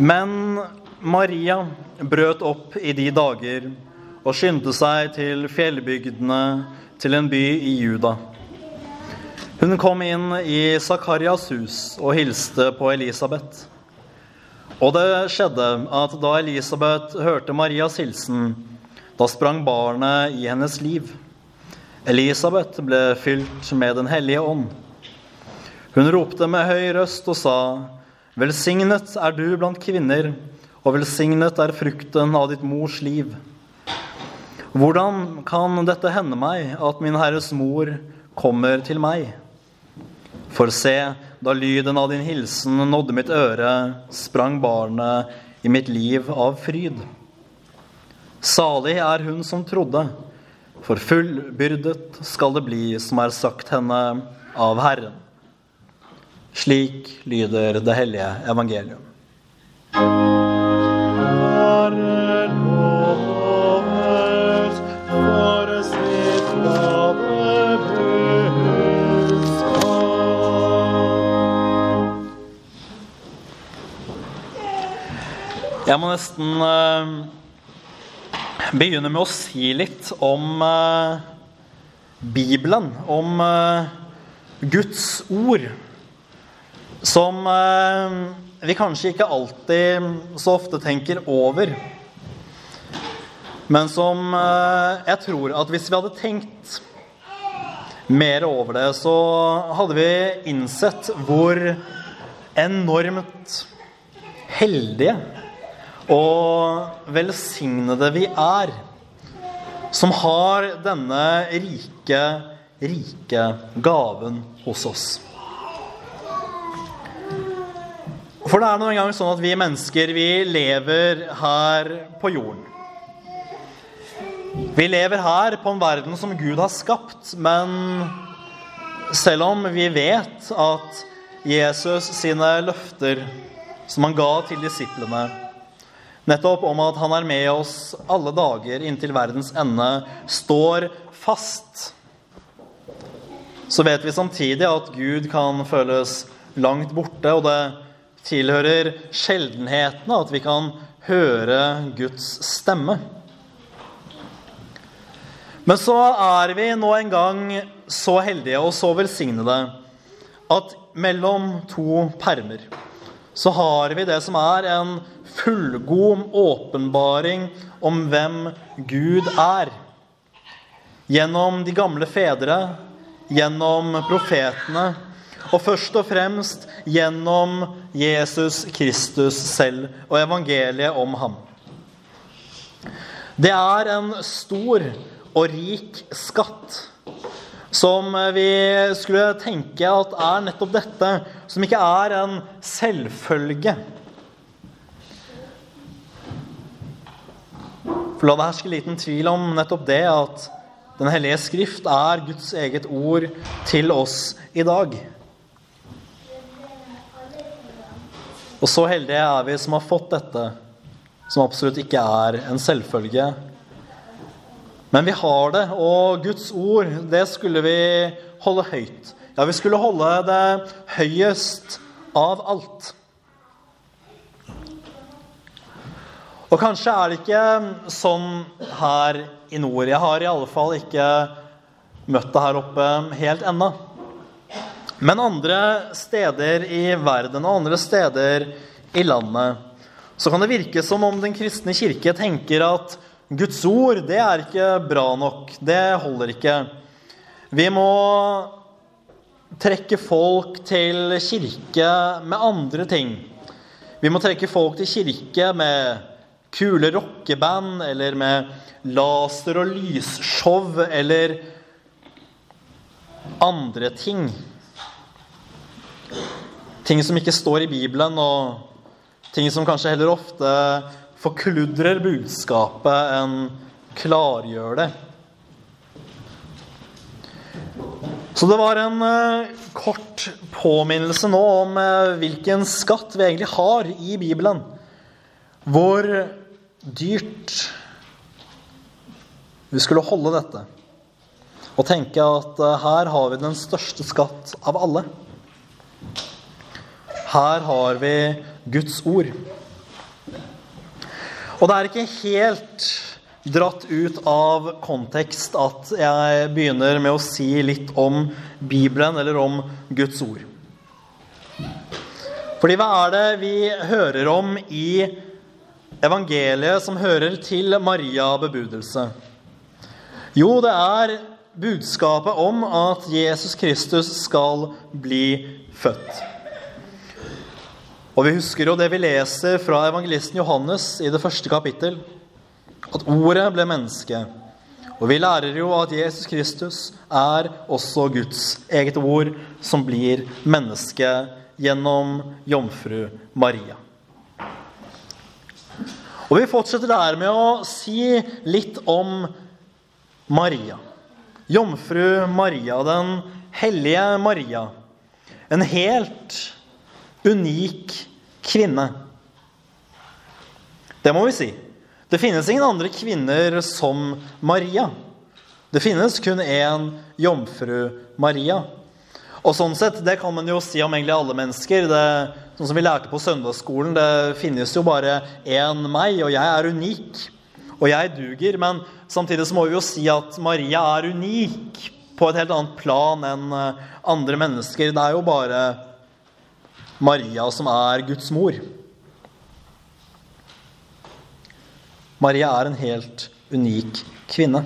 Men Maria brøt opp i de dager og skyndte seg til fjellbygdene, til en by i Juda. Hun kom inn i Zakarias hus og hilste på Elisabeth. Og det skjedde at da Elisabeth hørte Marias hilsen, da sprang barnet i hennes liv. Elisabeth ble fylt med Den hellige ånd. Hun ropte med høy røst og sa, Velsignet er du blant kvinner, og velsignet er frukten av ditt mors liv. Hvordan kan dette hende meg, at min Herres mor kommer til meg? For se, da lyden av din hilsen nådde mitt øre, sprang barnet i mitt liv av fryd. Salig er hun som trodde, for fullbyrdet skal det bli som er sagt henne av Herren. Slik lyder det hellige evangelium. Jeg må nesten uh, begynne med å si litt om uh, Bibelen, om uh, Guds ord, som vi kanskje ikke alltid så ofte tenker over. Men som jeg tror at hvis vi hadde tenkt mer over det, så hadde vi innsett hvor enormt heldige og velsignede vi er, som har denne rike, rike gaven hos oss. For det er nå engang sånn at vi mennesker, vi lever her på jorden. Vi lever her på en verden som Gud har skapt, men selv om vi vet at Jesus sine løfter som han ga til disiplene, nettopp om at han er med oss alle dager inntil verdens ende, står fast, så vet vi samtidig at Gud kan føles langt borte, og det tilhører sjeldenhetene at vi kan høre Guds stemme. Men så er vi nå en gang så heldige og så velsignede at mellom to permer så har vi det som er en fullgod åpenbaring om hvem Gud er. Gjennom de gamle fedre, gjennom profetene, og først og fremst gjennom Jesus Kristus selv og evangeliet om ham. Det er en stor og rik skatt som vi skulle tenke at er nettopp dette, som ikke er en selvfølge. For la det herske liten tvil om nettopp det at Den hellige skrift er Guds eget ord til oss i dag. Og så heldige er vi som har fått dette, som absolutt ikke er en selvfølge. Men vi har det, og Guds ord, det skulle vi holde høyt. Ja, vi skulle holde det høyest av alt. Og kanskje er det ikke sånn her i nord. Jeg har i alle fall ikke møtt det her oppe helt ennå. Men andre steder i verden og andre steder i landet så kan det virke som om Den kristne kirke tenker at Guds ord, det er ikke bra nok. Det holder ikke. Vi må trekke folk til kirke med andre ting. Vi må trekke folk til kirke med kule rockeband eller med laser- og lysshow eller andre ting. Ting som ikke står i Bibelen, og ting som kanskje heller ofte forkludrer budskapet enn klargjør det. Så det var en uh, kort påminnelse nå om uh, hvilken skatt vi egentlig har i Bibelen. Hvor dyrt vi skulle holde dette. Og tenke at uh, her har vi den største skatt av alle. Her har vi Guds ord. Og det er ikke helt dratt ut av kontekst at jeg begynner med å si litt om Bibelen eller om Guds ord. Fordi hva er det vi hører om i evangeliet som hører til Maria bebudelse? Jo, det er budskapet om at Jesus Kristus skal bli født. Og vi husker jo det vi leser fra evangelisten Johannes i det første kapittel at ordet ble menneske. Og vi lærer jo at Jesus Kristus er også Guds eget ord, som blir menneske gjennom jomfru Maria. Og vi fortsetter der med å si litt om Maria. Jomfru Maria, den hellige Maria. En helt unik kvinne. Det må vi si. Det finnes ingen andre kvinner som Maria. Det finnes kun én jomfru Maria. Og sånn sett, Det kan man jo si om egentlig alle mennesker. Det, sånn som vi lærte på søndagsskolen, det finnes jo bare én meg, og jeg er unik. Og jeg duger. Men samtidig så må vi jo si at Maria er unik på et helt annet plan enn eh, andre mennesker. Det er jo bare Maria som er Guds mor. Maria er en helt unik kvinne.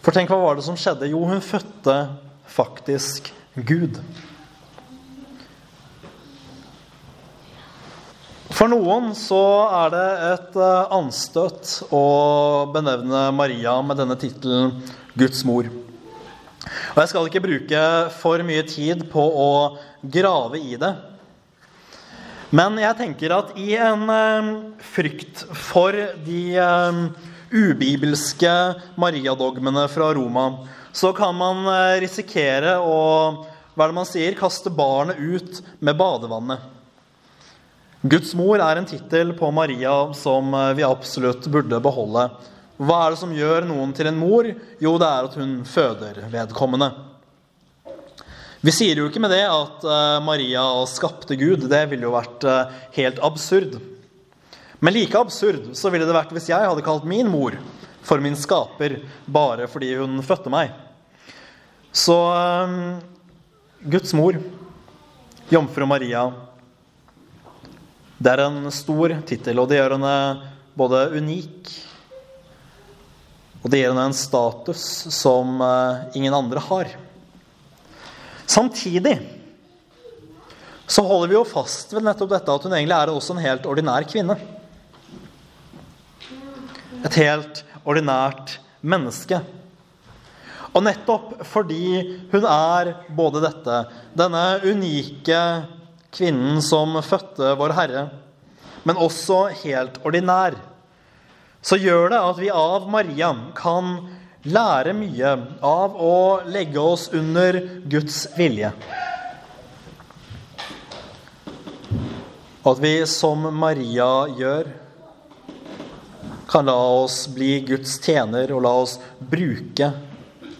For tenk, hva var det som skjedde? Jo, hun fødte faktisk Gud. For noen så er det et eh, anstøt å benevne Maria med denne tittelen Guds mor. Og Jeg skal ikke bruke for mye tid på å grave i det. Men jeg tenker at i en eh, frykt for de eh, ubibelske mariadogmene fra Roma, så kan man eh, risikere å hva er det man sier, kaste barnet ut med badevannet. Guds mor er en tittel på Maria som vi absolutt burde beholde. Hva er det som gjør noen til en mor? Jo, det er at hun føder vedkommende. Vi sier jo ikke med det at eh, Maria skapte Gud. Det ville jo vært eh, helt absurd. Men like absurd så ville det vært hvis jeg hadde kalt min mor for min skaper bare fordi hun fødte meg. Så eh, Guds mor, jomfru Maria, det er en stor tittel, og det gjør henne både unik og det gir henne en status som ingen andre har. Samtidig så holder vi jo fast ved nettopp dette at hun egentlig er også en helt ordinær kvinne. Et helt ordinært menneske. Og nettopp fordi hun er både dette, denne unike kvinnen som fødte Vår Herre, men også helt ordinær, så gjør det at vi av Maria kan lære mye av å legge oss under Guds vilje. At vi som Maria gjør, kan la oss bli Guds tjener og la oss bruke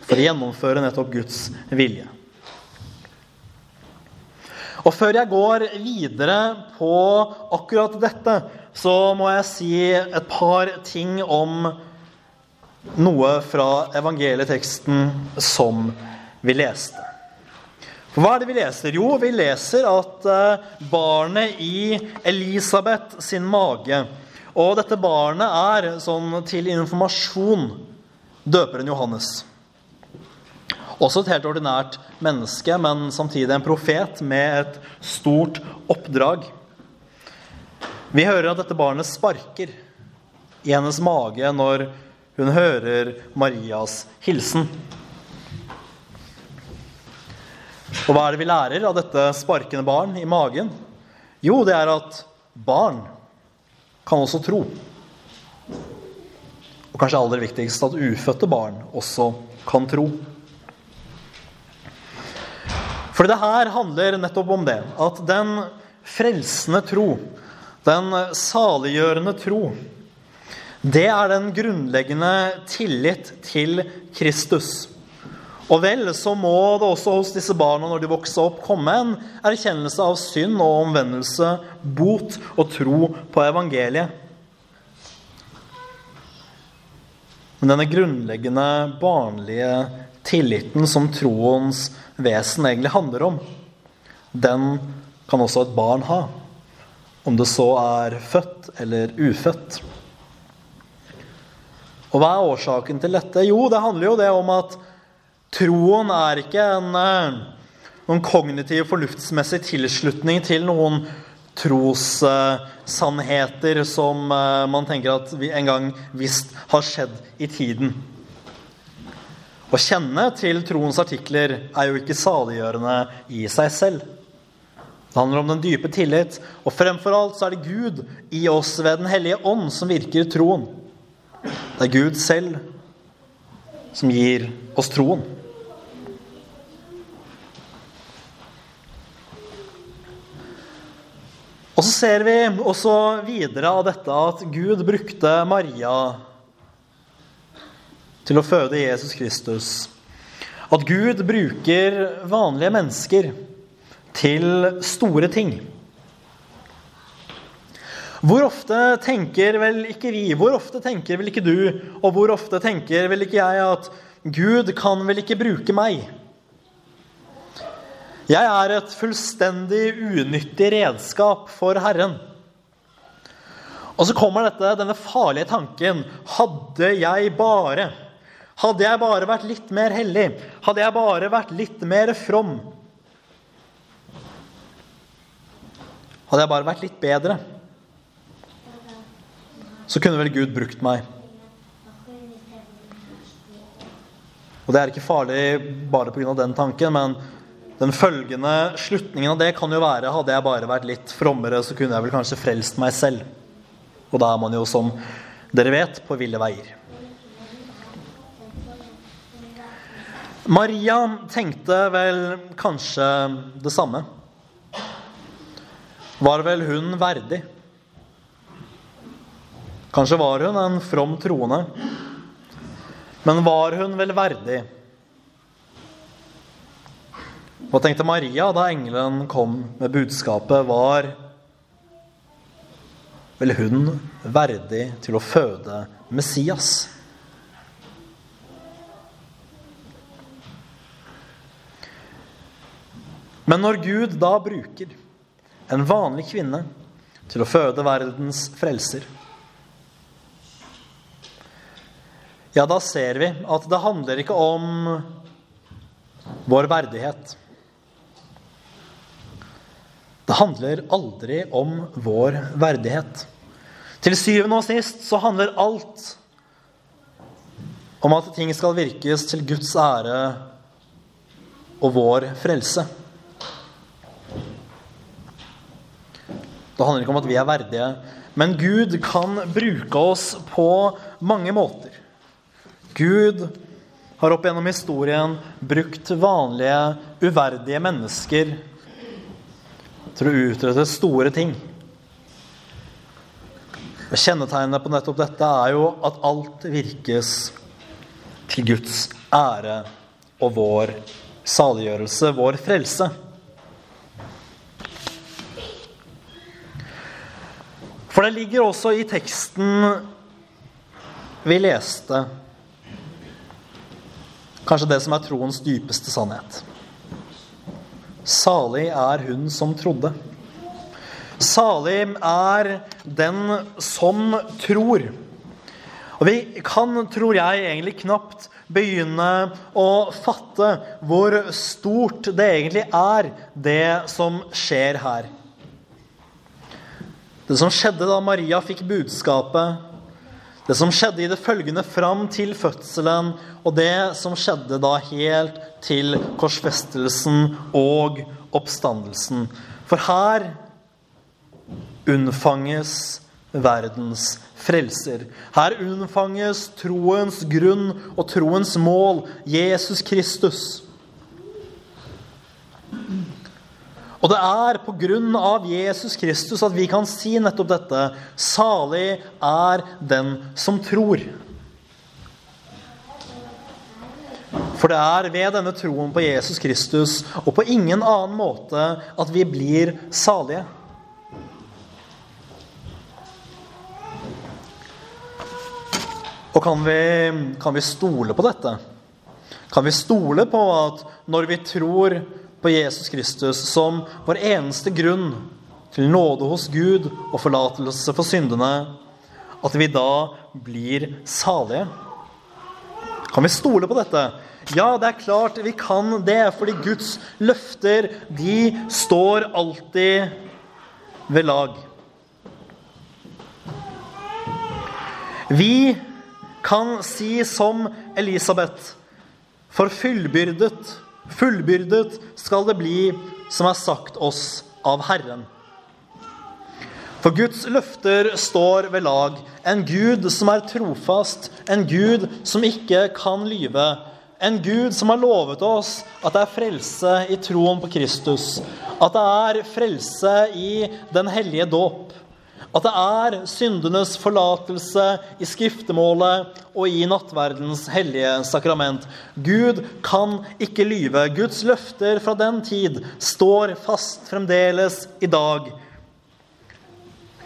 for å gjennomføre nettopp Guds vilje. Og før jeg går videre på akkurat dette, så må jeg si et par ting om noe fra evangelieteksten som vi leste. hva er det vi leser? Jo, vi leser at eh, barnet i Elisabeth sin mage Og dette barnet er, sånn til informasjon, døperen Johannes. Også et helt ordinært menneske, men samtidig en profet med et stort oppdrag. Vi hører at dette barnet sparker i hennes mage når hun hører Marias hilsen. Og hva er det vi lærer av dette sparkende barn i magen? Jo, det er at barn kan også tro. Og kanskje aller viktigst at ufødte barn også kan tro. For det her handler nettopp om det. At den frelsende tro, den saliggjørende tro, det er den grunnleggende tillit til Kristus. Og vel, så må det også hos disse barna når de vokser opp, komme en erkjennelse av synd og omvendelse, bot og tro på evangeliet. Men denne grunnleggende barnlige tilliten som troens vesen egentlig handler om, den kan også et barn ha. Om det så er født eller ufødt. Og hva er årsaken til dette? Jo, det handler jo det om at troen er ikke en, eh, noen kognitiv, fornuftsmessig tilslutning til noen trossannheter som eh, man tenker at vi en gang visst har skjedd i tiden. Å kjenne til troens artikler er jo ikke saliggjørende i seg selv. Det handler om den dype tillit, og fremfor alt så er det Gud i oss ved Den hellige ånd som virker troen. Det er Gud selv som gir oss troen. Og så ser vi også videre av dette at Gud brukte Maria til å føde Jesus Kristus. At Gud bruker vanlige mennesker til store ting. Hvor ofte tenker vel ikke vi, hvor ofte tenker vel ikke du, og hvor ofte tenker vel ikke jeg at Gud kan vel ikke bruke meg? Jeg er et fullstendig unyttig redskap for Herren. Og så kommer dette, denne farlige tanken Hadde jeg bare Hadde jeg bare vært litt mer hellig, hadde jeg bare vært litt mer from Hadde jeg bare vært litt bedre så kunne vel Gud brukt meg. Og det er ikke farlig bare pga. den tanken, men den følgende slutningen av det kan jo være hadde jeg bare vært litt frommere, så kunne jeg vel kanskje frelst meg selv. Og da er man jo, som dere vet, på ville veier. Maria tenkte vel kanskje det samme. Var vel hun verdig? Kanskje var hun en from troende. Men var hun vel verdig? Hva tenkte Maria da engelen kom med budskapet? Var vel hun verdig til å føde Messias? Men når Gud da bruker en vanlig kvinne til å føde verdens frelser ja, da ser vi at det handler ikke om vår verdighet. Det handler aldri om vår verdighet. Til syvende og sist så handler alt om at ting skal virkes til Guds ære og vår frelse. Det handler ikke om at vi er verdige, men Gud kan bruke oss på mange måter. Gud har opp gjennom historien brukt vanlige, uverdige mennesker til å utrette store ting. Kjennetegnet på nettopp dette er jo at alt virkes til Guds ære og vår saliggjørelse, vår frelse. For det ligger også i teksten vi leste Kanskje det som er troens dypeste sannhet. Salig er hun som trodde. Salig er den som tror. Og vi kan, tror jeg, egentlig knapt begynne å fatte hvor stort det egentlig er, det som skjer her. Det som skjedde da Maria fikk budskapet det som skjedde i det følgende fram til fødselen, og det som skjedde da helt til korsfestelsen og oppstandelsen. For her unnfanges verdens frelser. Her unnfanges troens grunn og troens mål, Jesus Kristus. Og det er på grunn av Jesus Kristus at vi kan si nettopp dette. Salig er den som tror. For det er ved denne troen på Jesus Kristus og på ingen annen måte at vi blir salige. Og kan vi, kan vi stole på dette? Kan vi stole på at når vi tror på Jesus Kristus som vår eneste grunn til nåde hos Gud og forlatelse for syndene, at vi da blir salige? Kan vi stole på dette? Ja, det er klart vi kan det, fordi Guds løfter, de står alltid ved lag. Vi kan si som Elisabeth, for fullbyrdet, fullbyrdet skal det bli som er sagt oss av Herren. For Guds løfter står ved lag. En Gud som er trofast, en Gud som ikke kan lyve. En Gud som har lovet oss at det er frelse i troen på Kristus. At det er frelse i den hellige dåp. At det er syndenes forlatelse i skriftemålet og i nattverdens hellige sakrament. Gud kan ikke lyve. Guds løfter fra den tid står fast fremdeles i dag.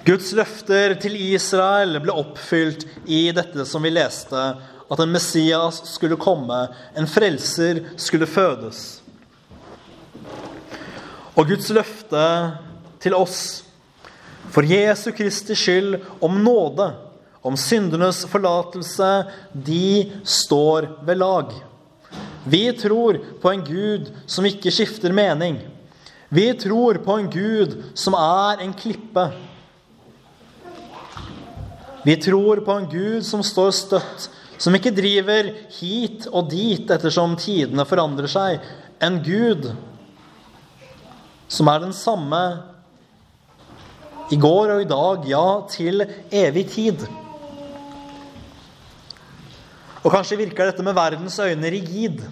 Guds løfter til Israel ble oppfylt i dette som vi leste, at en Messias skulle komme, en frelser skulle fødes. Og Guds løfte til oss for Jesu Kristi skyld, om nåde, om syndenes forlatelse, de står ved lag. Vi tror på en Gud som ikke skifter mening. Vi tror på en Gud som er en klippe. Vi tror på en Gud som står støtt, som ikke driver hit og dit ettersom tidene forandrer seg. En Gud som er den samme i går og i dag, ja, til evig tid. Og kanskje virker dette med verdens øyne rigid.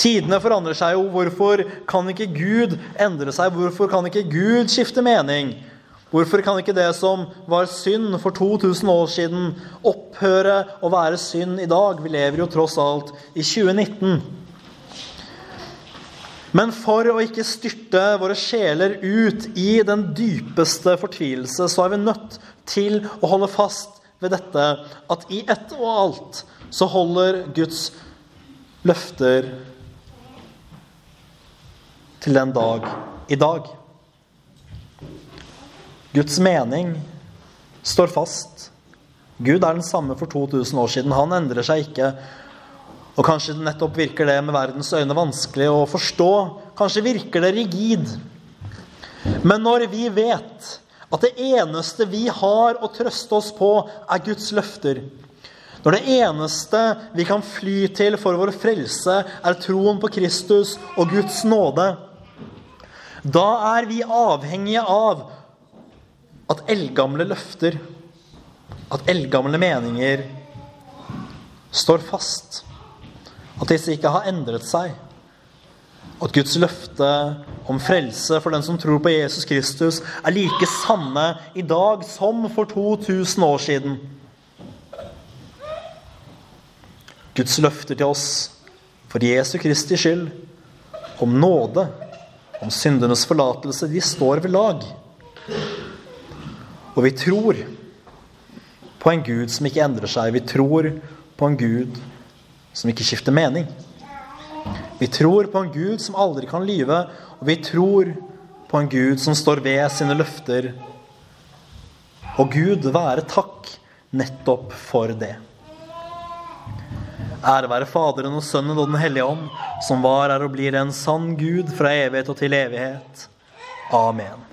Tidene forandrer seg jo. Hvorfor kan ikke Gud endre seg? Hvorfor kan ikke Gud skifte mening? Hvorfor kan ikke det som var synd for 2000 år siden, opphøre å være synd i dag? Vi lever jo tross alt i 2019. Men for å ikke styrte våre sjeler ut i den dypeste fortvilelse, så er vi nødt til å holde fast ved dette at i ett og alt så holder Guds løfter til den dag i dag. Guds mening står fast. Gud er den samme for 2000 år siden. Han endrer seg ikke. Og kanskje nettopp virker det med verdens øyne vanskelig å forstå. Kanskje virker det rigid. Men når vi vet at det eneste vi har å trøste oss på, er Guds løfter Når det eneste vi kan fly til for vår frelse, er troen på Kristus og Guds nåde, da er vi avhengige av at eldgamle løfter, at eldgamle meninger, står fast. At disse ikke har endret seg. At Guds løfte om frelse for den som tror på Jesus Kristus, er like sanne i dag som for 2000 år siden. Guds løfter til oss for Jesu Kristi skyld, om nåde, om syndenes forlatelse, de står ved lag. Og vi tror på en Gud som ikke endrer seg. Vi tror på en Gud som som ikke skifter mening. Vi tror på en Gud som aldri kan lyve, og vi tror på en Gud som står ved sine løfter. Og Gud være takk nettopp for det. Ære være Faderen og Sønnen og Den hellige ånd, som var, er og blir en sann Gud fra evighet og til evighet. Amen.